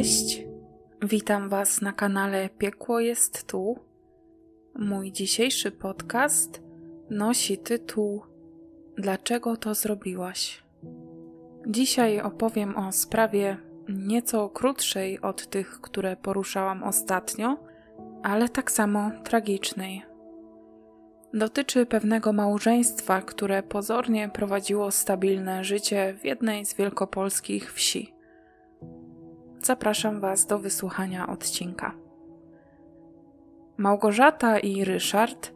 Cześć, witam Was na kanale Piekło jest tu. Mój dzisiejszy podcast nosi tytuł Dlaczego to zrobiłaś? Dzisiaj opowiem o sprawie nieco krótszej od tych, które poruszałam ostatnio, ale tak samo tragicznej. Dotyczy pewnego małżeństwa, które pozornie prowadziło stabilne życie w jednej z wielkopolskich wsi zapraszam Was do wysłuchania odcinka. Małgorzata i Ryszard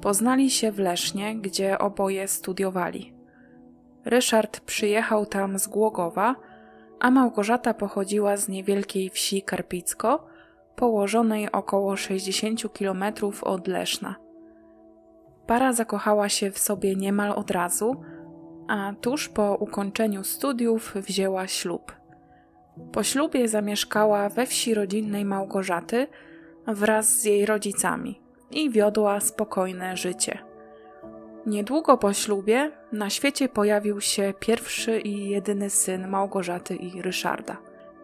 poznali się w Lesznie, gdzie oboje studiowali. Ryszard przyjechał tam z Głogowa, a Małgorzata pochodziła z niewielkiej wsi Karpicko, położonej około 60 km od Leszna. Para zakochała się w sobie niemal od razu, a tuż po ukończeniu studiów wzięła ślub. Po ślubie zamieszkała we wsi rodzinnej Małgorzaty wraz z jej rodzicami i wiodła spokojne życie. Niedługo po ślubie na świecie pojawił się pierwszy i jedyny syn Małgorzaty i Ryszarda.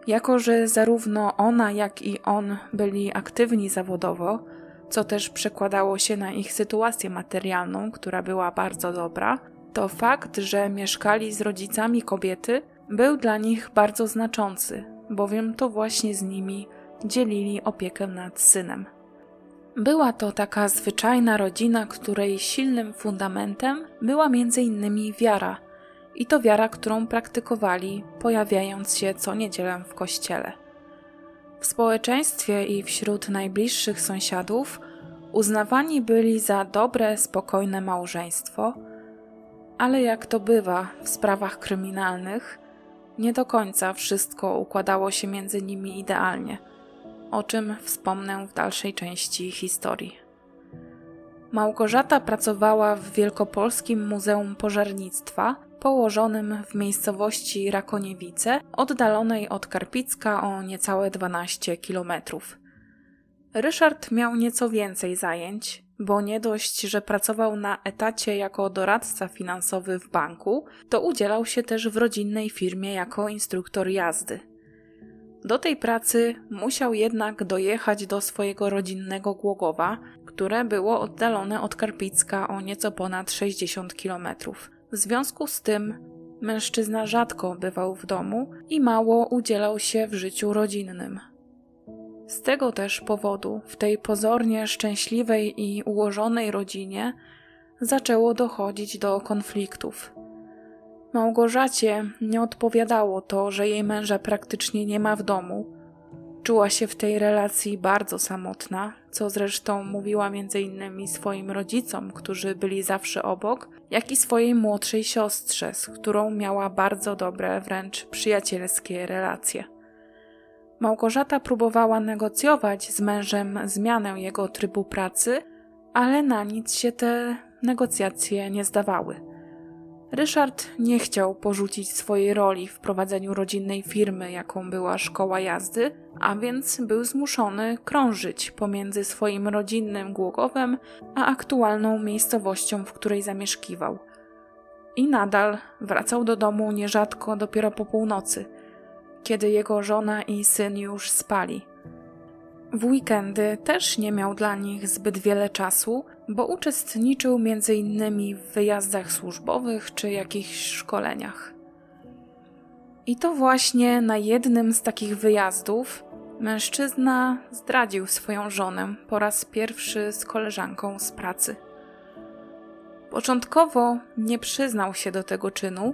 Jako, że zarówno ona, jak i on byli aktywni zawodowo, co też przekładało się na ich sytuację materialną, która była bardzo dobra, to fakt, że mieszkali z rodzicami kobiety, był dla nich bardzo znaczący, bowiem to właśnie z nimi dzielili opiekę nad synem. Była to taka zwyczajna rodzina, której silnym fundamentem była innymi wiara, i to wiara, którą praktykowali, pojawiając się co niedzielę w kościele. W społeczeństwie i wśród najbliższych sąsiadów uznawani byli za dobre, spokojne małżeństwo, ale jak to bywa w sprawach kryminalnych, nie do końca wszystko układało się między nimi idealnie, o czym wspomnę w dalszej części historii. Małgorzata pracowała w Wielkopolskim Muzeum Pożarnictwa, położonym w miejscowości Rakoniewice, oddalonej od Karpicka o niecałe 12 kilometrów. Ryszard miał nieco więcej zajęć, bo nie dość, że pracował na etacie jako doradca finansowy w banku, to udzielał się też w rodzinnej firmie jako instruktor jazdy. Do tej pracy musiał jednak dojechać do swojego rodzinnego Głogowa, które było oddalone od Karpicka o nieco ponad 60 kilometrów. W związku z tym mężczyzna rzadko bywał w domu i mało udzielał się w życiu rodzinnym. Z tego też powodu w tej pozornie szczęśliwej i ułożonej rodzinie zaczęło dochodzić do konfliktów. Małgorzacie nie odpowiadało to, że jej męża praktycznie nie ma w domu. Czuła się w tej relacji bardzo samotna, co zresztą mówiła między innymi swoim rodzicom, którzy byli zawsze obok, jak i swojej młodszej siostrze, z którą miała bardzo dobre, wręcz przyjacielskie relacje. Małgorzata próbowała negocjować z mężem zmianę jego trybu pracy, ale na nic się te negocjacje nie zdawały. Ryszard nie chciał porzucić swojej roli w prowadzeniu rodzinnej firmy, jaką była szkoła jazdy, a więc był zmuszony krążyć pomiędzy swoim rodzinnym Głogowem a aktualną miejscowością, w której zamieszkiwał. I nadal wracał do domu nierzadko dopiero po północy – kiedy jego żona i syn już spali. W weekendy też nie miał dla nich zbyt wiele czasu, bo uczestniczył m.in. w wyjazdach służbowych czy jakichś szkoleniach. I to właśnie na jednym z takich wyjazdów mężczyzna zdradził swoją żonę po raz pierwszy z koleżanką z pracy. Początkowo nie przyznał się do tego czynu,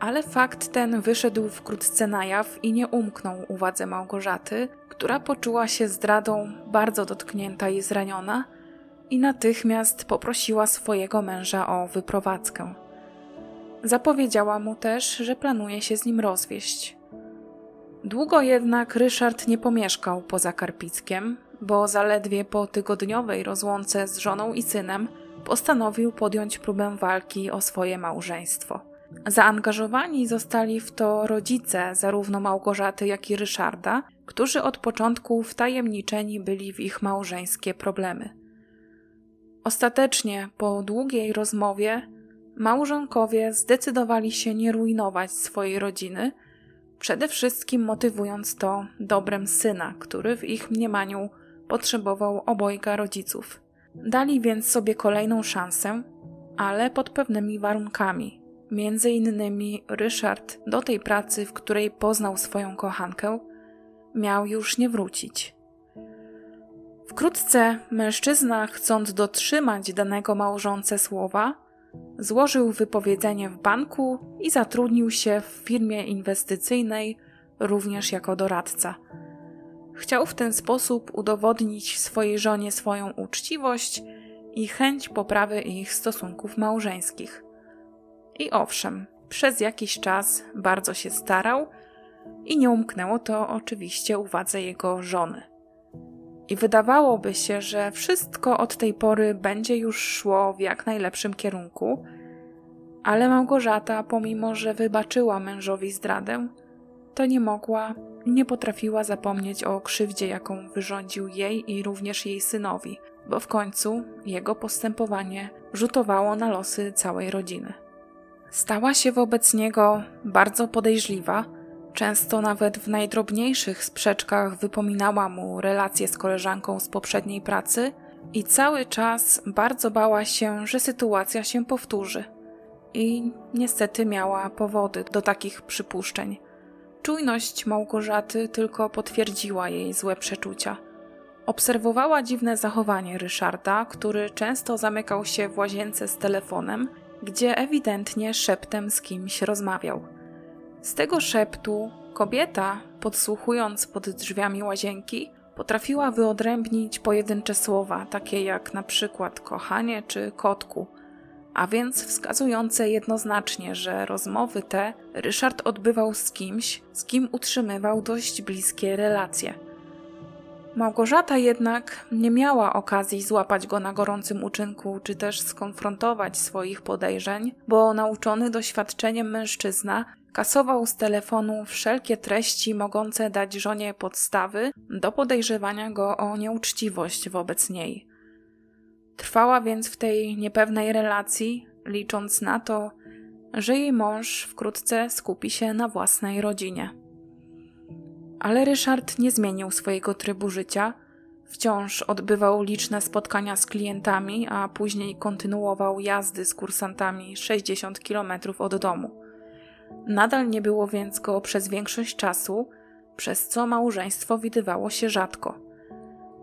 ale fakt ten wyszedł wkrótce na jaw i nie umknął uwadze Małgorzaty, która poczuła się zdradą bardzo dotknięta i zraniona i natychmiast poprosiła swojego męża o wyprowadzkę. Zapowiedziała mu też, że planuje się z nim rozwieść. Długo jednak Ryszard nie pomieszkał poza Karpickiem, bo zaledwie po tygodniowej rozłące z żoną i synem postanowił podjąć próbę walki o swoje małżeństwo. Zaangażowani zostali w to rodzice zarówno Małgorzaty, jak i Ryszarda, którzy od początku wtajemniczeni byli w ich małżeńskie problemy. Ostatecznie, po długiej rozmowie, małżonkowie zdecydowali się nie rujnować swojej rodziny przede wszystkim motywując to dobrem syna, który w ich mniemaniu potrzebował obojga rodziców. Dali więc sobie kolejną szansę, ale pod pewnymi warunkami. Między innymi Ryszard do tej pracy, w której poznał swoją kochankę, miał już nie wrócić. Wkrótce mężczyzna, chcąc dotrzymać danego małżonce słowa, złożył wypowiedzenie w banku i zatrudnił się w firmie inwestycyjnej również jako doradca. Chciał w ten sposób udowodnić swojej żonie swoją uczciwość i chęć poprawy ich stosunków małżeńskich. I owszem, przez jakiś czas bardzo się starał i nie umknęło to oczywiście uwadze jego żony. I wydawałoby się, że wszystko od tej pory będzie już szło w jak najlepszym kierunku, ale Małgorzata, pomimo że wybaczyła mężowi zdradę, to nie mogła, nie potrafiła zapomnieć o krzywdzie, jaką wyrządził jej i również jej synowi, bo w końcu jego postępowanie rzutowało na losy całej rodziny. Stała się wobec niego bardzo podejrzliwa, często nawet w najdrobniejszych sprzeczkach wypominała mu relacje z koleżanką z poprzedniej pracy i cały czas bardzo bała się, że sytuacja się powtórzy. I niestety miała powody do takich przypuszczeń. Czujność Małgorzaty tylko potwierdziła jej złe przeczucia. Obserwowała dziwne zachowanie Ryszarda, który często zamykał się w łazience z telefonem, gdzie ewidentnie szeptem z kimś rozmawiał. Z tego szeptu kobieta, podsłuchując pod drzwiami łazienki, potrafiła wyodrębnić pojedyncze słowa, takie jak na przykład kochanie czy kotku, a więc wskazujące jednoznacznie, że rozmowy te Ryszard odbywał z kimś, z kim utrzymywał dość bliskie relacje. Małgorzata jednak nie miała okazji złapać go na gorącym uczynku, czy też skonfrontować swoich podejrzeń, bo nauczony doświadczeniem mężczyzna kasował z telefonu wszelkie treści mogące dać żonie podstawy do podejrzewania go o nieuczciwość wobec niej. Trwała więc w tej niepewnej relacji, licząc na to, że jej mąż wkrótce skupi się na własnej rodzinie. Ale Ryszard nie zmienił swojego trybu życia. Wciąż odbywał liczne spotkania z klientami, a później kontynuował jazdy z kursantami 60 km od domu. Nadal nie było więc go przez większość czasu, przez co małżeństwo widywało się rzadko.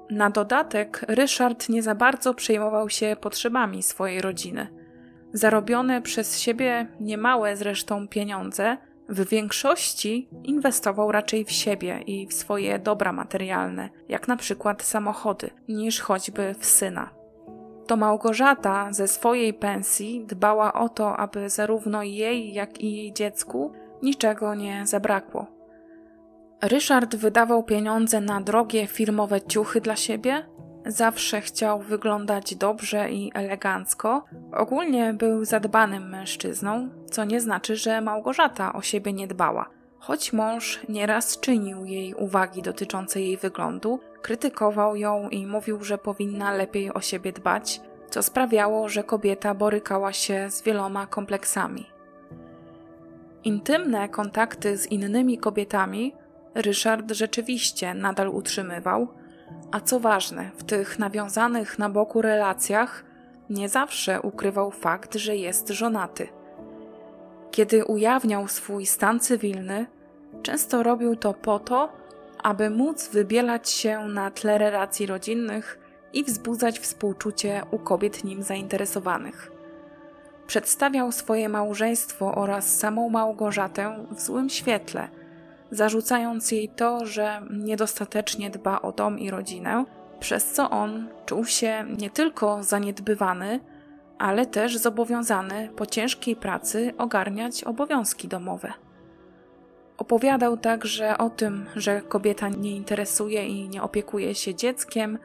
Na dodatek Ryszard nie za bardzo przejmował się potrzebami swojej rodziny. Zarobione przez siebie niemałe zresztą pieniądze w większości inwestował raczej w siebie i w swoje dobra materialne, jak na przykład samochody, niż choćby w syna. To Małgorzata ze swojej pensji dbała o to, aby zarówno jej, jak i jej dziecku niczego nie zabrakło. Ryszard wydawał pieniądze na drogie firmowe ciuchy dla siebie, zawsze chciał wyglądać dobrze i elegancko. Ogólnie był zadbanym mężczyzną, co nie znaczy, że Małgorzata o siebie nie dbała. Choć mąż nieraz czynił jej uwagi dotyczące jej wyglądu, krytykował ją i mówił, że powinna lepiej o siebie dbać, co sprawiało, że kobieta borykała się z wieloma kompleksami. Intymne kontakty z innymi kobietami Ryszard rzeczywiście nadal utrzymywał, a co ważne, w tych nawiązanych na boku relacjach nie zawsze ukrywał fakt, że jest żonaty. Kiedy ujawniał swój stan cywilny, często robił to po to, aby móc wybielać się na tle relacji rodzinnych i wzbudzać współczucie u kobiet nim zainteresowanych. Przedstawiał swoje małżeństwo oraz samą Małgorzatę w złym świetle, zarzucając jej to, że niedostatecznie dba o dom i rodzinę, przez co on czuł się nie tylko zaniedbywany, ale też zobowiązany po ciężkiej pracy ogarniać obowiązki domowe. Opowiadał także o tym, że kobieta nie interesuje i nie opiekuje się dzieckiem,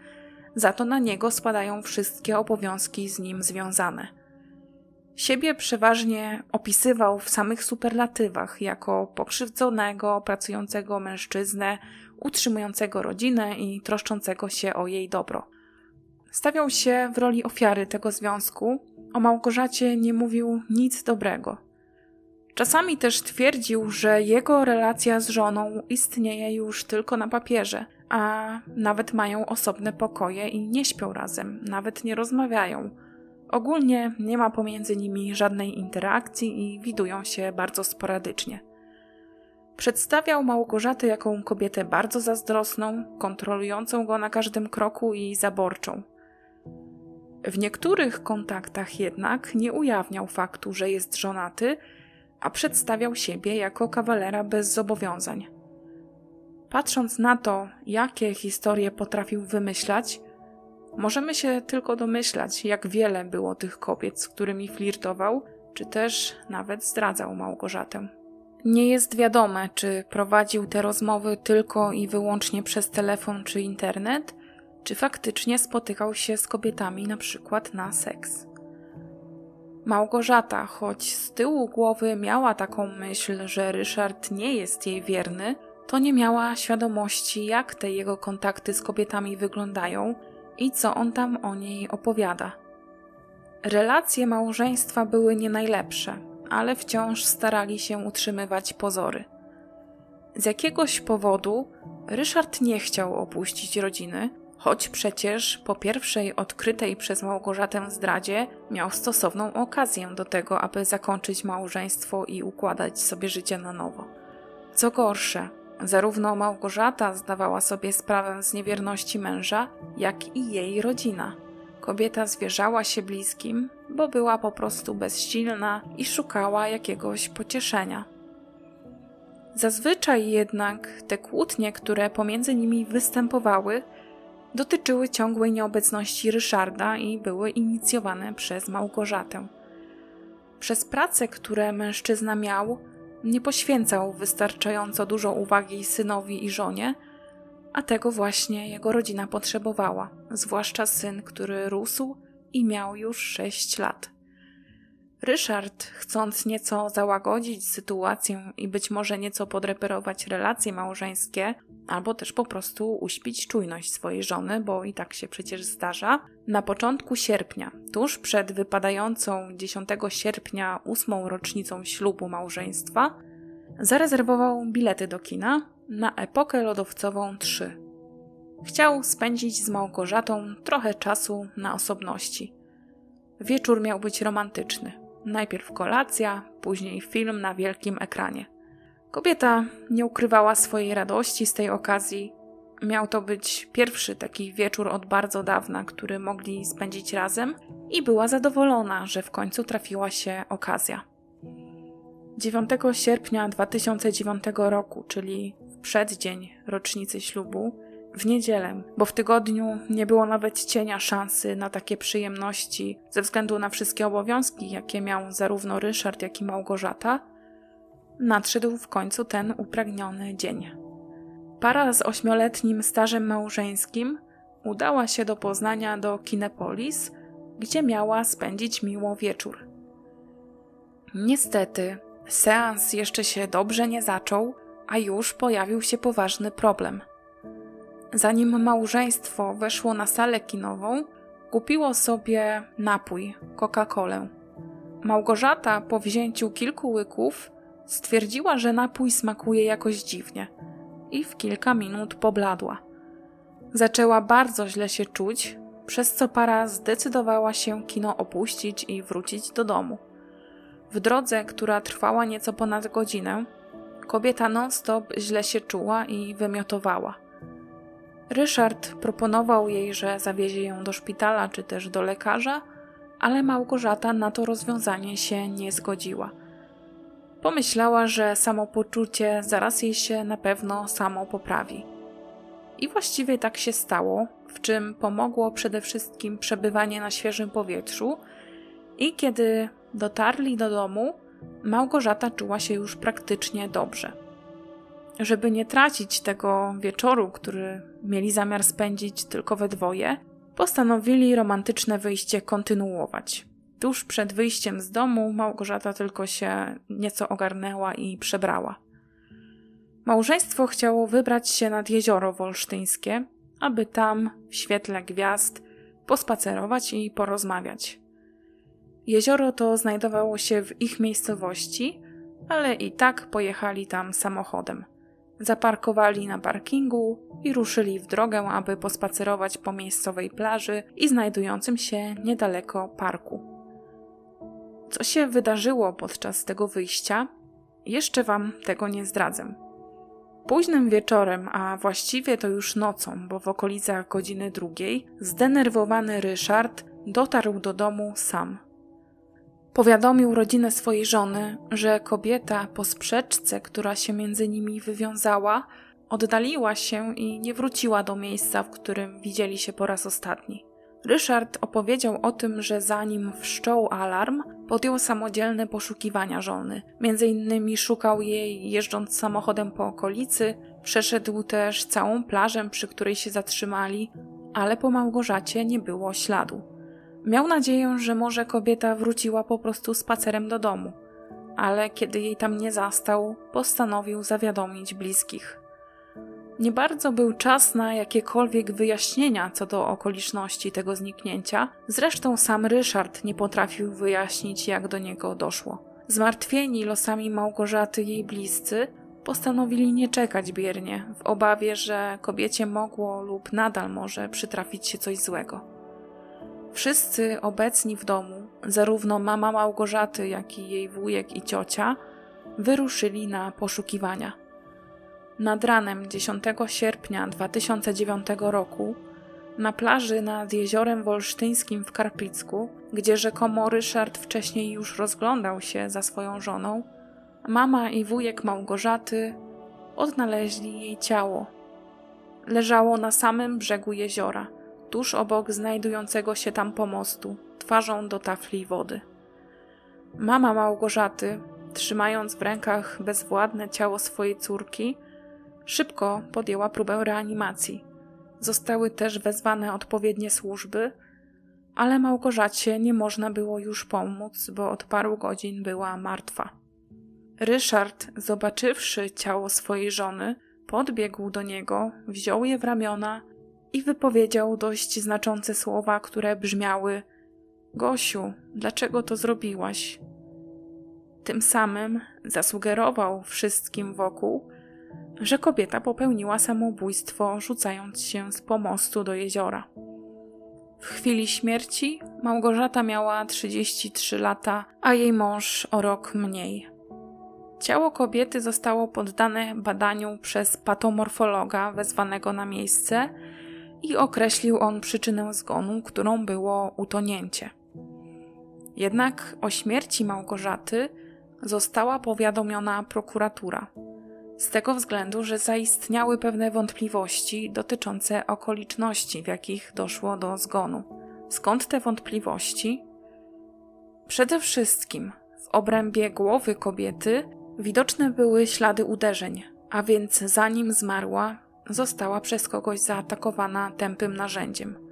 za to na niego spadają wszystkie obowiązki z nim związane. Siebie przeważnie opisywał w samych superlatywach jako pokrzywdzonego, pracującego mężczyznę, utrzymującego rodzinę i troszczącego się o jej dobro. Stawiał się w roli ofiary tego związku, o Małgorzacie nie mówił nic dobrego. Czasami też twierdził, że jego relacja z żoną istnieje już tylko na papierze, a nawet mają osobne pokoje i nie śpią razem, nawet nie rozmawiają. Ogólnie nie ma pomiędzy nimi żadnej interakcji i widują się bardzo sporadycznie. Przedstawiał Małgorzatę jako kobietę bardzo zazdrosną, kontrolującą go na każdym kroku i zaborczą. W niektórych kontaktach jednak nie ujawniał faktu, że jest żonaty, a przedstawiał siebie jako kawalera bez zobowiązań. Patrząc na to, jakie historie potrafił wymyślać, możemy się tylko domyślać, jak wiele było tych kobiet, z którymi flirtował, czy też nawet zdradzał Małgorzatę. Nie jest wiadome, czy prowadził te rozmowy tylko i wyłącznie przez telefon czy internet, czy faktycznie spotykał się z kobietami na przykład na seks. Małgorzata, choć z tyłu głowy miała taką myśl, że Ryszard nie jest jej wierny, to nie miała świadomości, jak te jego kontakty z kobietami wyglądają i co on tam o niej opowiada. Relacje małżeństwa były nie najlepsze, ale wciąż starali się utrzymywać pozory. Z jakiegoś powodu Ryszard nie chciał opuścić rodziny, choć przecież po pierwszej odkrytej przez Małgorzatę zdradzie miał stosowną okazję do tego, aby zakończyć małżeństwo i układać sobie życie na nowo. Co gorsze, zarówno Małgorzata zdawała sobie sprawę z niewierności męża, jak i jej rodzina. Kobieta zwierzała się bliskim, bo była po prostu bezsilna i szukała jakiegoś pocieszenia. Zazwyczaj jednak te kłótnie, które pomiędzy nimi występowały, dotyczyły ciągłej nieobecności Ryszarda i były inicjowane przez Małgorzatę. Przez prace, które mężczyzna miał, nie poświęcał wystarczająco dużo uwagi synowi i żonie, a tego właśnie jego rodzina potrzebowała, zwłaszcza syn, który rósł i miał już sześć lat. Ryszard, chcąc nieco załagodzić sytuację i być może nieco podreperować relacje małżeńskie, albo też po prostu uśpić czujność swojej żony, bo i tak się przecież zdarza, na początku sierpnia, tuż przed wypadającą 10 sierpnia ósmą rocznicą ślubu małżeństwa, zarezerwował bilety do kina na epokę lodowcową 3. Chciał spędzić z Małgorzatą trochę czasu na osobności. Wieczór miał być romantyczny. Najpierw kolacja, później film na wielkim ekranie. Kobieta nie ukrywała swojej radości z tej okazji. Miał to być pierwszy taki wieczór od bardzo dawna, który mogli spędzić razem, i była zadowolona, że w końcu trafiła się okazja. 9 sierpnia 2009 roku, czyli w przeddzień rocznicy ślubu, w niedzielę, bo w tygodniu nie było nawet cienia szansy na takie przyjemności ze względu na wszystkie obowiązki, jakie miał zarówno Ryszard, jak i Małgorzata, nadszedł w końcu ten upragniony dzień. Para z ośmioletnim stażem małżeńskim udała się do Poznania do Kinepolis, gdzie miała spędzić miło wieczór. Niestety, seans jeszcze się dobrze nie zaczął, a już pojawił się poważny problem – Zanim małżeństwo weszło na salę kinową, kupiło sobie napój, Coca-Colę. Małgorzata po wzięciu kilku łyków stwierdziła, że napój smakuje jakoś dziwnie i w kilka minut pobladła. Zaczęła bardzo źle się czuć, przez co para zdecydowała się kino opuścić i wrócić do domu. W drodze, która trwała nieco ponad godzinę, kobieta non-stop źle się czuła i wymiotowała. Ryszard proponował jej, że zawiezie ją do szpitala czy też do lekarza, ale Małgorzata na to rozwiązanie się nie zgodziła. Pomyślała, że samopoczucie zaraz jej się na pewno samo poprawi. I właściwie tak się stało, w czym pomogło przede wszystkim przebywanie na świeżym powietrzu. I kiedy dotarli do domu, Małgorzata czuła się już praktycznie dobrze. Żeby nie tracić tego wieczoru, który mieli zamiar spędzić tylko we dwoje, postanowili romantyczne wyjście kontynuować. Tuż przed wyjściem z domu Małgorzata tylko się nieco ogarnęła i przebrała. Małżeństwo chciało wybrać się nad jezioro wolsztyńskie, aby tam, w świetle gwiazd, pospacerować i porozmawiać. Jezioro to znajdowało się w ich miejscowości, ale i tak pojechali tam samochodem. Zaparkowali na parkingu i ruszyli w drogę, aby pospacerować po miejscowej plaży i znajdującym się niedaleko parku. Co się wydarzyło podczas tego wyjścia, jeszcze wam tego nie zdradzę. Późnym wieczorem, a właściwie to już nocą, bo w okolicach godziny drugiej, zdenerwowany Ryszard dotarł do domu sam. Powiadomił rodzinę swojej żony, że kobieta po sprzeczce, która się między nimi wywiązała, oddaliła się i nie wróciła do miejsca, w którym widzieli się po raz ostatni. Ryszard opowiedział o tym, że zanim wszczął alarm, podjął samodzielne poszukiwania żony. Między innymi szukał jej jeżdżąc samochodem po okolicy, przeszedł też całą plażę, przy której się zatrzymali, ale po Małgorzacie nie było śladu. Miał nadzieję, że może kobieta wróciła po prostu spacerem do domu, ale kiedy jej tam nie zastał, postanowił zawiadomić bliskich. Nie bardzo był czas na jakiekolwiek wyjaśnienia co do okoliczności tego zniknięcia, zresztą sam Ryszard nie potrafił wyjaśnić, jak do niego doszło. Zmartwieni losami Małgorzaty jej bliscy, postanowili nie czekać biernie, w obawie, że kobiecie mogło lub nadal może przytrafić się coś złego. Wszyscy obecni w domu, zarówno mama Małgorzaty, jak i jej wujek i ciocia, wyruszyli na poszukiwania. Nad ranem 10 sierpnia 2009 roku na plaży nad jeziorem wolsztyńskim w Karpicku, gdzie rzekomo Ryszard wcześniej już rozglądał się za swoją żoną, mama i wujek Małgorzaty odnaleźli jej ciało. Leżało na samym brzegu jeziora, tuż obok znajdującego się tam pomostu, twarzą do tafli wody. Mama Małgorzaty, trzymając w rękach bezwładne ciało swojej córki, Szybko podjęła próbę reanimacji. Zostały też wezwane odpowiednie służby, ale Małgorzacie nie można było już pomóc, bo od paru godzin była martwa. Ryszard, zobaczywszy ciało swojej żony, podbiegł do niego, wziął je w ramiona i wypowiedział dość znaczące słowa, które brzmiały: Gosiu, dlaczego to zrobiłaś? Tym samym zasugerował wszystkim wokół, że kobieta popełniła samobójstwo, rzucając się z pomostu do jeziora. W chwili śmierci Małgorzata miała 33 lata, a jej mąż o rok mniej. Ciało kobiety zostało poddane badaniu przez patomorfologa wezwanego na miejsce i określił on przyczynę zgonu, którą było utonięcie. Jednak o śmierci Małgorzaty została powiadomiona prokuratura z tego względu, że zaistniały pewne wątpliwości dotyczące okoliczności, w jakich doszło do zgonu. Skąd te wątpliwości? Przede wszystkim w obrębie głowy kobiety widoczne były ślady uderzeń, a więc zanim zmarła, została przez kogoś zaatakowana tępym narzędziem.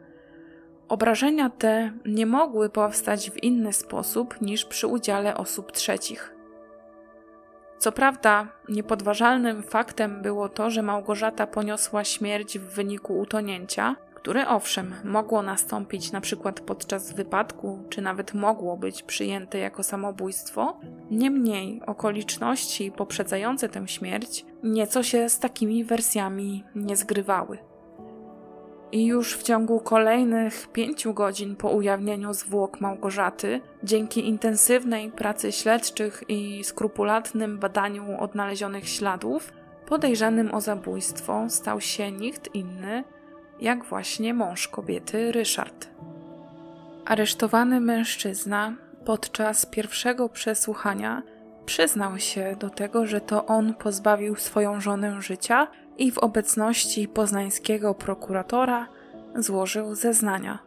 Obrażenia te nie mogły powstać w inny sposób niż przy udziale osób trzecich. Co prawda, niepodważalnym faktem było to, że Małgorzata poniosła śmierć w wyniku utonięcia, które owszem mogło nastąpić na przykład podczas wypadku, czy nawet mogło być przyjęte jako samobójstwo, niemniej okoliczności poprzedzające tę śmierć nieco się z takimi wersjami nie zgrywały. I już w ciągu kolejnych pięciu godzin po ujawnieniu zwłok Małgorzaty, dzięki intensywnej pracy śledczych i skrupulatnym badaniu odnalezionych śladów, podejrzanym o zabójstwo stał się nikt inny jak właśnie mąż kobiety Ryszard. Aresztowany mężczyzna podczas pierwszego przesłuchania przyznał się do tego, że to on pozbawił swoją żonę życia i w obecności poznańskiego prokuratora złożył zeznania.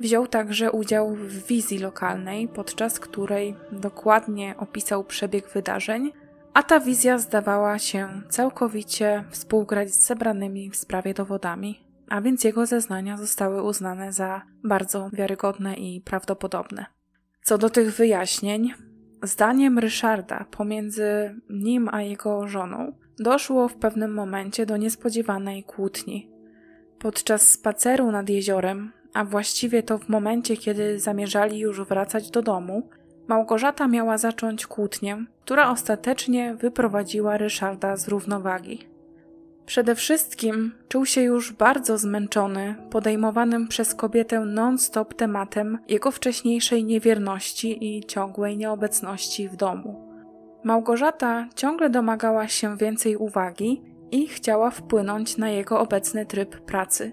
Wziął także udział w wizji lokalnej, podczas której dokładnie opisał przebieg wydarzeń, a ta wizja zdawała się całkowicie współgrać z zebranymi w sprawie dowodami, a więc jego zeznania zostały uznane za bardzo wiarygodne i prawdopodobne. Co do tych wyjaśnień, zdaniem Ryszarda pomiędzy nim a jego żoną doszło w pewnym momencie do niespodziewanej kłótni. Podczas spaceru nad jeziorem, a właściwie to w momencie, kiedy zamierzali już wracać do domu, Małgorzata miała zacząć kłótnię, która ostatecznie wyprowadziła Ryszarda z równowagi. Przede wszystkim czuł się już bardzo zmęczony podejmowanym przez kobietę non-stop tematem jego wcześniejszej niewierności i ciągłej nieobecności w domu. Małgorzata ciągle domagała się więcej uwagi i chciała wpłynąć na jego obecny tryb pracy.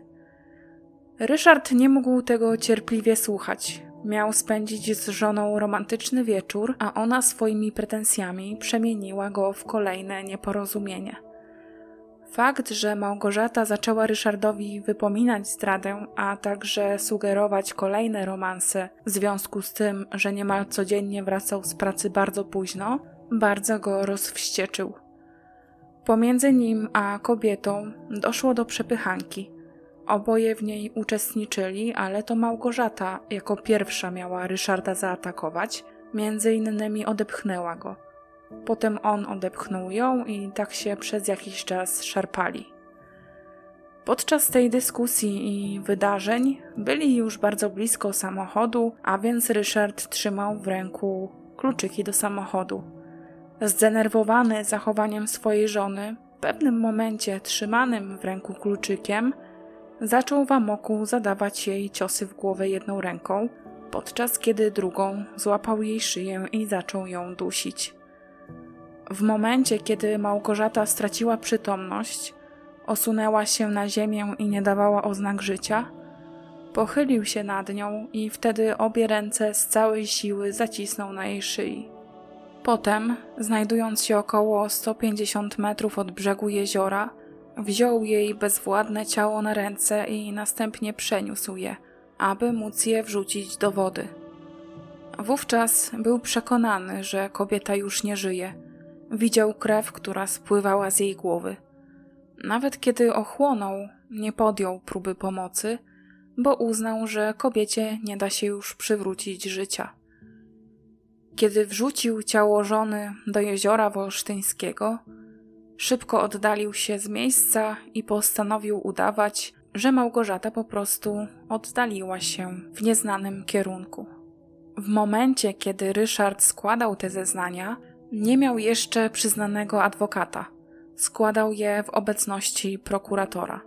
Ryszard nie mógł tego cierpliwie słuchać. Miał spędzić z żoną romantyczny wieczór, a ona swoimi pretensjami przemieniła go w kolejne nieporozumienie. Fakt, że Małgorzata zaczęła Ryszardowi wypominać zdradę, a także sugerować kolejne romanse w związku z tym, że niemal codziennie wracał z pracy bardzo późno, bardzo go rozwścieczył. Pomiędzy nim a kobietą doszło do przepychanki. Oboje w niej uczestniczyli, ale to Małgorzata jako pierwsza miała Ryszarda zaatakować, między innymi odepchnęła go. Potem on odepchnął ją i tak się przez jakiś czas szarpali. Podczas tej dyskusji i wydarzeń byli już bardzo blisko samochodu, a więc Ryszard trzymał w ręku kluczyki do samochodu. Zdenerwowany zachowaniem swojej żony, w pewnym momencie trzymanym w ręku kluczykiem, zaczął w amoku zadawać jej ciosy w głowę jedną ręką, podczas kiedy drugą złapał jej szyję i zaczął ją dusić. W momencie, kiedy Małgorzata straciła przytomność, osunęła się na ziemię i nie dawała oznak życia, pochylił się nad nią i wtedy obie ręce z całej siły zacisnął na jej szyi. Potem, znajdując się około 150 metrów od brzegu jeziora, wziął jej bezwładne ciało na ręce i następnie przeniósł je, aby móc je wrzucić do wody. Wówczas był przekonany, że kobieta już nie żyje. Widział krew, która spływała z jej głowy. Nawet kiedy ochłonął, nie podjął próby pomocy, bo uznał, że kobiecie nie da się już przywrócić życia. Kiedy wrzucił ciało żony do jeziora Wolsztyńskiego, szybko oddalił się z miejsca i postanowił udawać, że Małgorzata po prostu oddaliła się w nieznanym kierunku. W momencie, kiedy Ryszard składał te zeznania, nie miał jeszcze przyznanego adwokata. Składał je w obecności prokuratora.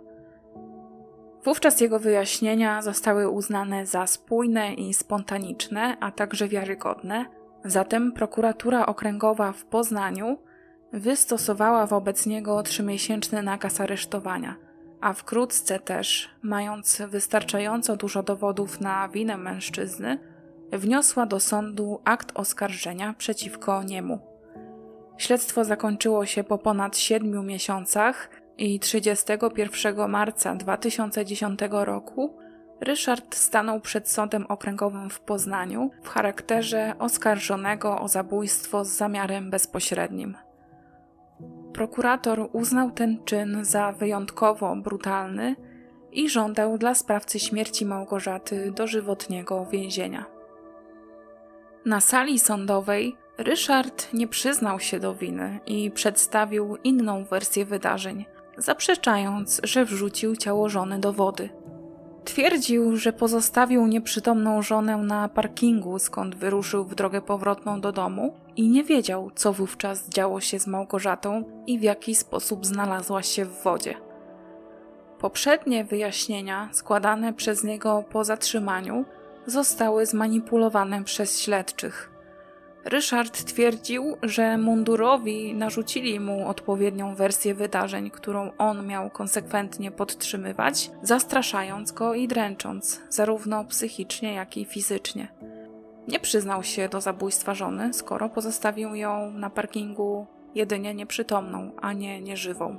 Wówczas jego wyjaśnienia zostały uznane za spójne i spontaniczne, a także wiarygodne, Zatem prokuratura okręgowa w Poznaniu wystosowała wobec niego trzymiesięczny nakaz aresztowania, a wkrótce też, mając wystarczająco dużo dowodów na winę mężczyzny, wniosła do sądu akt oskarżenia przeciwko niemu. Śledztwo zakończyło się po ponad siedmiu miesiącach i 31 marca 2010 roku Ryszard stanął przed sądem okręgowym w Poznaniu w charakterze oskarżonego o zabójstwo z zamiarem bezpośrednim. Prokurator uznał ten czyn za wyjątkowo brutalny i żądał dla sprawcy śmierci Małgorzaty dożywotniego więzienia. Na sali sądowej Ryszard nie przyznał się do winy i przedstawił inną wersję wydarzeń, zaprzeczając, że wrzucił ciało żony do wody. Twierdził, że pozostawił nieprzytomną żonę na parkingu, skąd wyruszył w drogę powrotną do domu i nie wiedział, co wówczas działo się z Małgorzatą i w jaki sposób znalazła się w wodzie. Poprzednie wyjaśnienia składane przez niego po zatrzymaniu zostały zmanipulowane przez śledczych. Ryszard twierdził, że mundurowi narzucili mu odpowiednią wersję wydarzeń, którą on miał konsekwentnie podtrzymywać, zastraszając go i dręcząc, zarówno psychicznie, jak i fizycznie. Nie przyznał się do zabójstwa żony, skoro pozostawił ją na parkingu jedynie nieprzytomną, a nie nieżywą.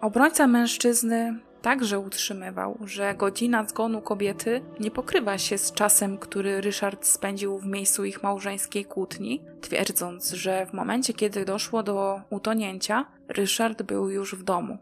Obrońca mężczyzny także utrzymywał, że godzina zgonu kobiety nie pokrywa się z czasem, który Ryszard spędził w miejscu ich małżeńskiej kłótni, twierdząc, że w momencie, kiedy doszło do utonięcia, Ryszard był już w domu.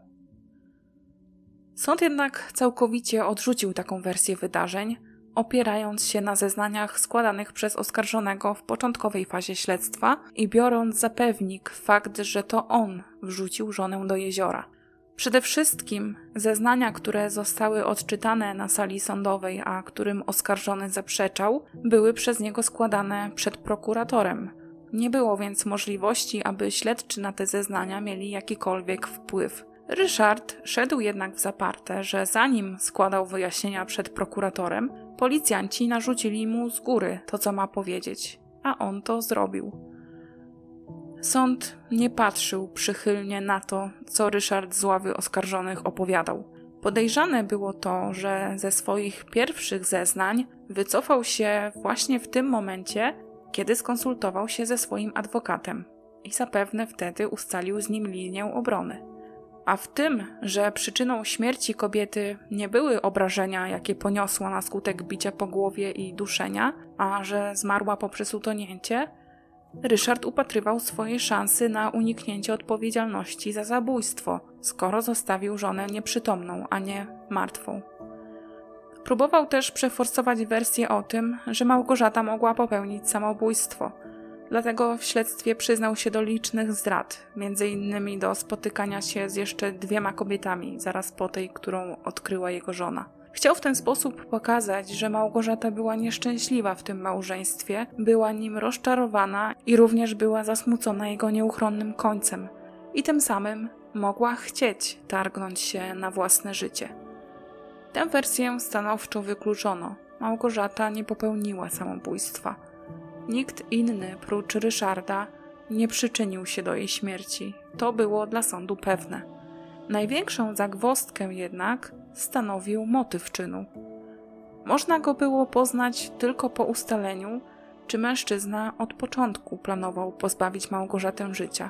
Sąd jednak całkowicie odrzucił taką wersję wydarzeń, opierając się na zeznaniach składanych przez oskarżonego w początkowej fazie śledztwa i biorąc za pewnik fakt, że to on wrzucił żonę do jeziora. Przede wszystkim zeznania, które zostały odczytane na sali sądowej, a którym oskarżony zaprzeczał, były przez niego składane przed prokuratorem. Nie było więc możliwości, aby śledczy na te zeznania mieli jakikolwiek wpływ. Ryszard szedł jednak w zaparte, że zanim składał wyjaśnienia przed prokuratorem, policjanci narzucili mu z góry to, co ma powiedzieć, a on to zrobił. Sąd nie patrzył przychylnie na to, co Ryszard z ławy oskarżonych opowiadał. Podejrzane było to, że ze swoich pierwszych zeznań wycofał się właśnie w tym momencie, kiedy skonsultował się ze swoim adwokatem i zapewne wtedy ustalił z nim linię obrony. A w tym, że przyczyną śmierci kobiety nie były obrażenia, jakie poniosła na skutek bicia po głowie i duszenia, a że zmarła poprzez utonięcie, Ryszard upatrywał swojej szansy na uniknięcie odpowiedzialności za zabójstwo, skoro zostawił żonę nieprzytomną, a nie martwą. Próbował też przeforsować wersję o tym, że Małgorzata mogła popełnić samobójstwo. Dlatego w śledztwie przyznał się do licznych zdrad, innymi do spotykania się z jeszcze dwiema kobietami, zaraz po tej, którą odkryła jego żona. Chciał w ten sposób pokazać, że Małgorzata była nieszczęśliwa w tym małżeństwie, była nim rozczarowana i również była zasmucona jego nieuchronnym końcem, i tym samym mogła chcieć targnąć się na własne życie. Tę wersję stanowczo wykluczono. Małgorzata nie popełniła samobójstwa. Nikt inny prócz Ryszarda nie przyczynił się do jej śmierci. To było dla sądu pewne. Największą zagwostkę jednak stanowił motyw czynu. Można go było poznać tylko po ustaleniu, czy mężczyzna od początku planował pozbawić Małgorzatę życia.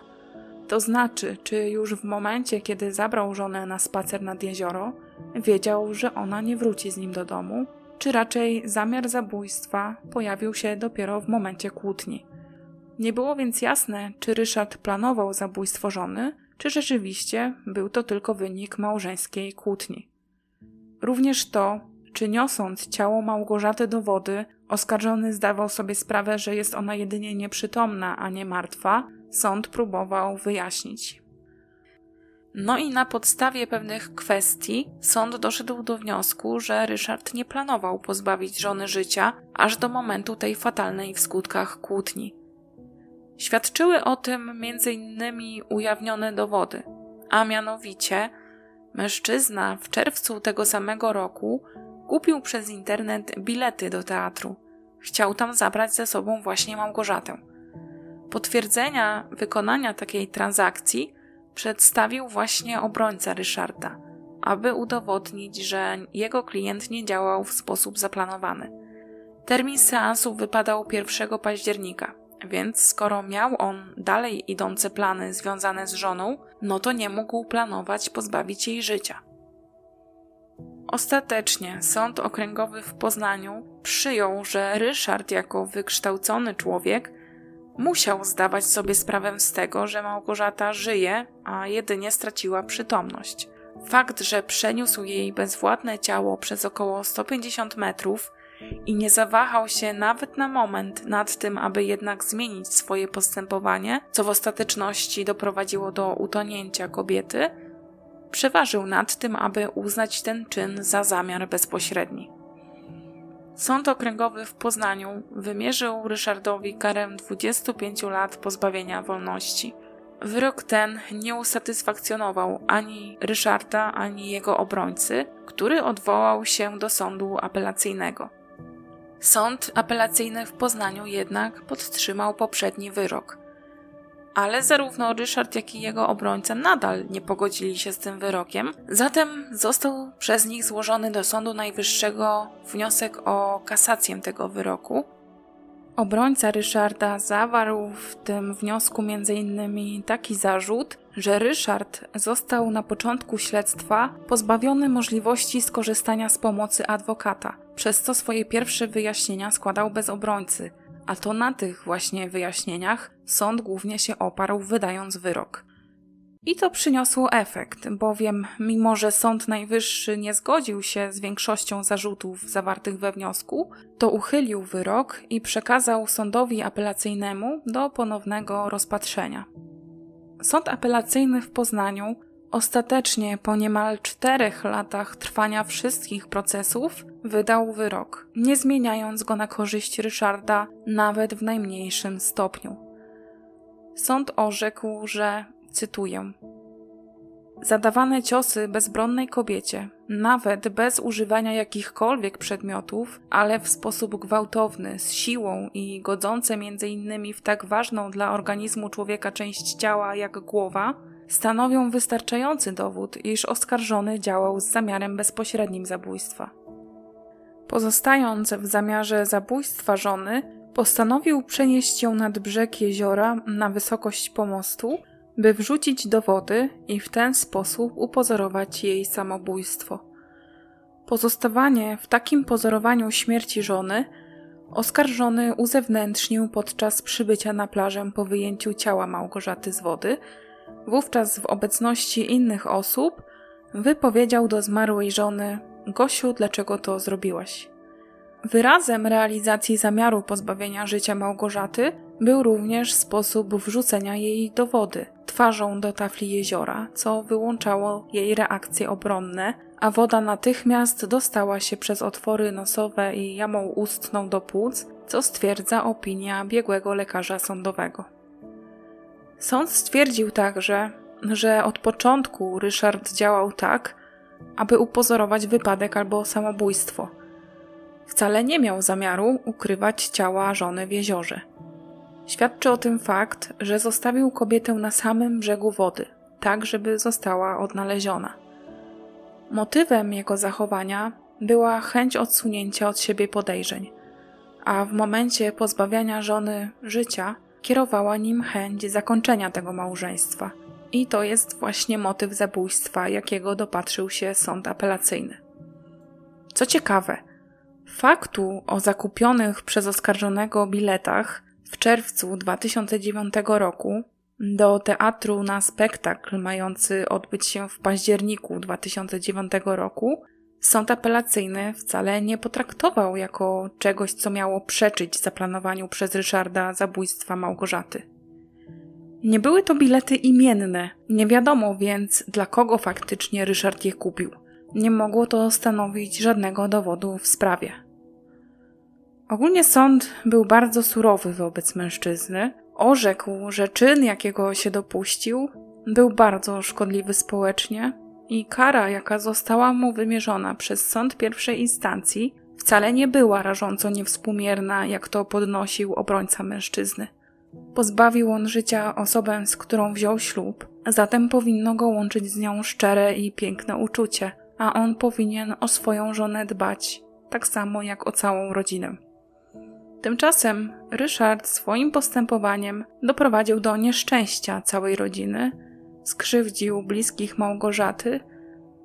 To znaczy, czy już w momencie, kiedy zabrał żonę na spacer nad jezioro, wiedział, że ona nie wróci z nim do domu, czy raczej zamiar zabójstwa pojawił się dopiero w momencie kłótni. Nie było więc jasne, czy Ryszard planował zabójstwo żony, czy rzeczywiście był to tylko wynik małżeńskiej kłótni. Również to, czy niosąc ciało Małgorzaty do wody, oskarżony zdawał sobie sprawę, że jest ona jedynie nieprzytomna, a nie martwa, sąd próbował wyjaśnić. No i na podstawie pewnych kwestii sąd doszedł do wniosku, że Ryszard nie planował pozbawić żony życia aż do momentu tej fatalnej w skutkach kłótni. Świadczyły o tym m.in. ujawnione dowody, a mianowicie Mężczyzna w czerwcu tego samego roku kupił przez internet bilety do teatru. Chciał tam zabrać ze sobą właśnie Małgorzatę. Potwierdzenia wykonania takiej transakcji przedstawił właśnie obrońca Ryszarda, aby udowodnić, że jego klient nie działał w sposób zaplanowany. Termin seansu wypadał 1 października. Więc skoro miał on dalej idące plany związane z żoną, no to nie mógł planować pozbawić jej życia. Ostatecznie sąd okręgowy w Poznaniu przyjął, że Ryszard, jako wykształcony człowiek, musiał zdawać sobie sprawę z tego, że Małgorzata żyje, a jedynie straciła przytomność. Fakt, że przeniósł jej bezwładne ciało przez około 150 metrów i nie zawahał się nawet na moment nad tym, aby jednak zmienić swoje postępowanie, co w ostateczności doprowadziło do utonięcia kobiety, przeważył nad tym, aby uznać ten czyn za zamiar bezpośredni. Sąd okręgowy w Poznaniu wymierzył Ryszardowi karę 25 lat pozbawienia wolności. Wyrok ten nie usatysfakcjonował ani Ryszarda, ani jego obrońcy, który odwołał się do sądu apelacyjnego. Sąd apelacyjny w Poznaniu jednak podtrzymał poprzedni wyrok. Ale zarówno Ryszard, jak i jego obrońca nadal nie pogodzili się z tym wyrokiem, zatem został przez nich złożony do Sądu Najwyższego wniosek o kasację tego wyroku. Obrońca Ryszarda zawarł w tym wniosku m.in. taki zarzut, że Ryszard został na początku śledztwa pozbawiony możliwości skorzystania z pomocy adwokata, przez co swoje pierwsze wyjaśnienia składał bez obrońcy, a to na tych właśnie wyjaśnieniach sąd głównie się oparł, wydając wyrok. I to przyniosło efekt, bowiem mimo że Sąd Najwyższy nie zgodził się z większością zarzutów zawartych we wniosku, to uchylił wyrok i przekazał sądowi apelacyjnemu do ponownego rozpatrzenia. Sąd apelacyjny w Poznaniu Ostatecznie, po niemal czterech latach trwania wszystkich procesów, wydał wyrok, nie zmieniając go na korzyść Ryszarda nawet w najmniejszym stopniu. Sąd orzekł, że, cytuję, Zadawane ciosy bezbronnej kobiecie, nawet bez używania jakichkolwiek przedmiotów, ale w sposób gwałtowny, z siłą i godzące między innymi w tak ważną dla organizmu człowieka część ciała jak głowa, stanowią wystarczający dowód, iż oskarżony działał z zamiarem bezpośrednim zabójstwa. Pozostając w zamiarze zabójstwa żony, postanowił przenieść ją nad brzeg jeziora na wysokość pomostu, by wrzucić do wody i w ten sposób upozorować jej samobójstwo. Pozostawanie w takim pozorowaniu śmierci żony oskarżony uzewnętrznił podczas przybycia na plażę po wyjęciu ciała Małgorzaty z wody. Wówczas w obecności innych osób wypowiedział do zmarłej żony: Gosiu, dlaczego to zrobiłaś? Wyrazem realizacji zamiaru pozbawienia życia Małgorzaty był również sposób wrzucenia jej do wody, twarzą do tafli jeziora, co wyłączało jej reakcje obronne, a woda natychmiast dostała się przez otwory nosowe i jamą ustną do płuc, co stwierdza opinia biegłego lekarza sądowego. Sąd stwierdził także, że od początku Ryszard działał tak, aby upozorować wypadek albo samobójstwo. Wcale nie miał zamiaru ukrywać ciała żony w jeziorze. Świadczy o tym fakt, że zostawił kobietę na samym brzegu wody, tak żeby została odnaleziona. Motywem jego zachowania była chęć odsunięcia od siebie podejrzeń, a w momencie pozbawiania żony życia kierowała nim chęć zakończenia tego małżeństwa. I to jest właśnie motyw zabójstwa, jakiego dopatrzył się sąd apelacyjny. Co ciekawe, faktu o zakupionych przez oskarżonego biletach w czerwcu 2009 roku do teatru na spektakl mający odbyć się w październiku 2009 roku sąd apelacyjny wcale nie potraktował jako czegoś, co miało przeczyć zaplanowaniu przez Ryszarda zabójstwa Małgorzaty. Nie były to bilety imienne, nie wiadomo więc, dla kogo faktycznie Ryszard je kupił. Nie mogło to stanowić żadnego dowodu w sprawie. Ogólnie sąd był bardzo surowy wobec mężczyzny. Orzekł, że czyn, jakiego się dopuścił, był bardzo szkodliwy społecznie i kara, jaka została mu wymierzona przez sąd pierwszej instancji, wcale nie była rażąco niewspółmierna, jak to podnosił obrońca mężczyzny. Pozbawił on życia osobę, z którą wziął ślub, zatem powinno go łączyć z nią szczere i piękne uczucie, a on powinien o swoją żonę dbać, tak samo jak o całą rodzinę. Tymczasem Ryszard swoim postępowaniem doprowadził do nieszczęścia całej rodziny, skrzywdził bliskich Małgorzaty,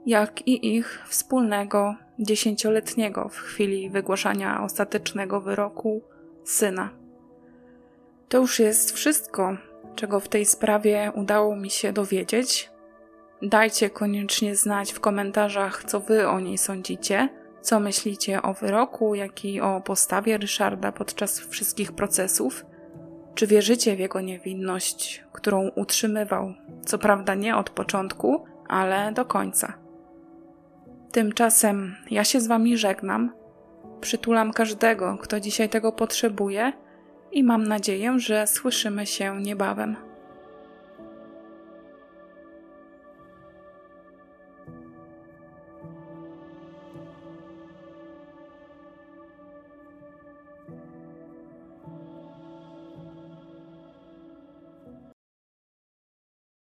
jak i ich wspólnego dziesięcioletniego w chwili wygłaszania ostatecznego wyroku syna. To już jest wszystko, czego w tej sprawie udało mi się dowiedzieć. Dajcie koniecznie znać w komentarzach, co wy o niej sądzicie. Co myślicie o wyroku, jak i o postawie Ryszarda podczas wszystkich procesów? Czy wierzycie w jego niewinność, którą utrzymywał, co prawda nie od początku, ale do końca? Tymczasem ja się z Wami żegnam, przytulam każdego, kto dzisiaj tego potrzebuje i mam nadzieję, że słyszymy się niebawem.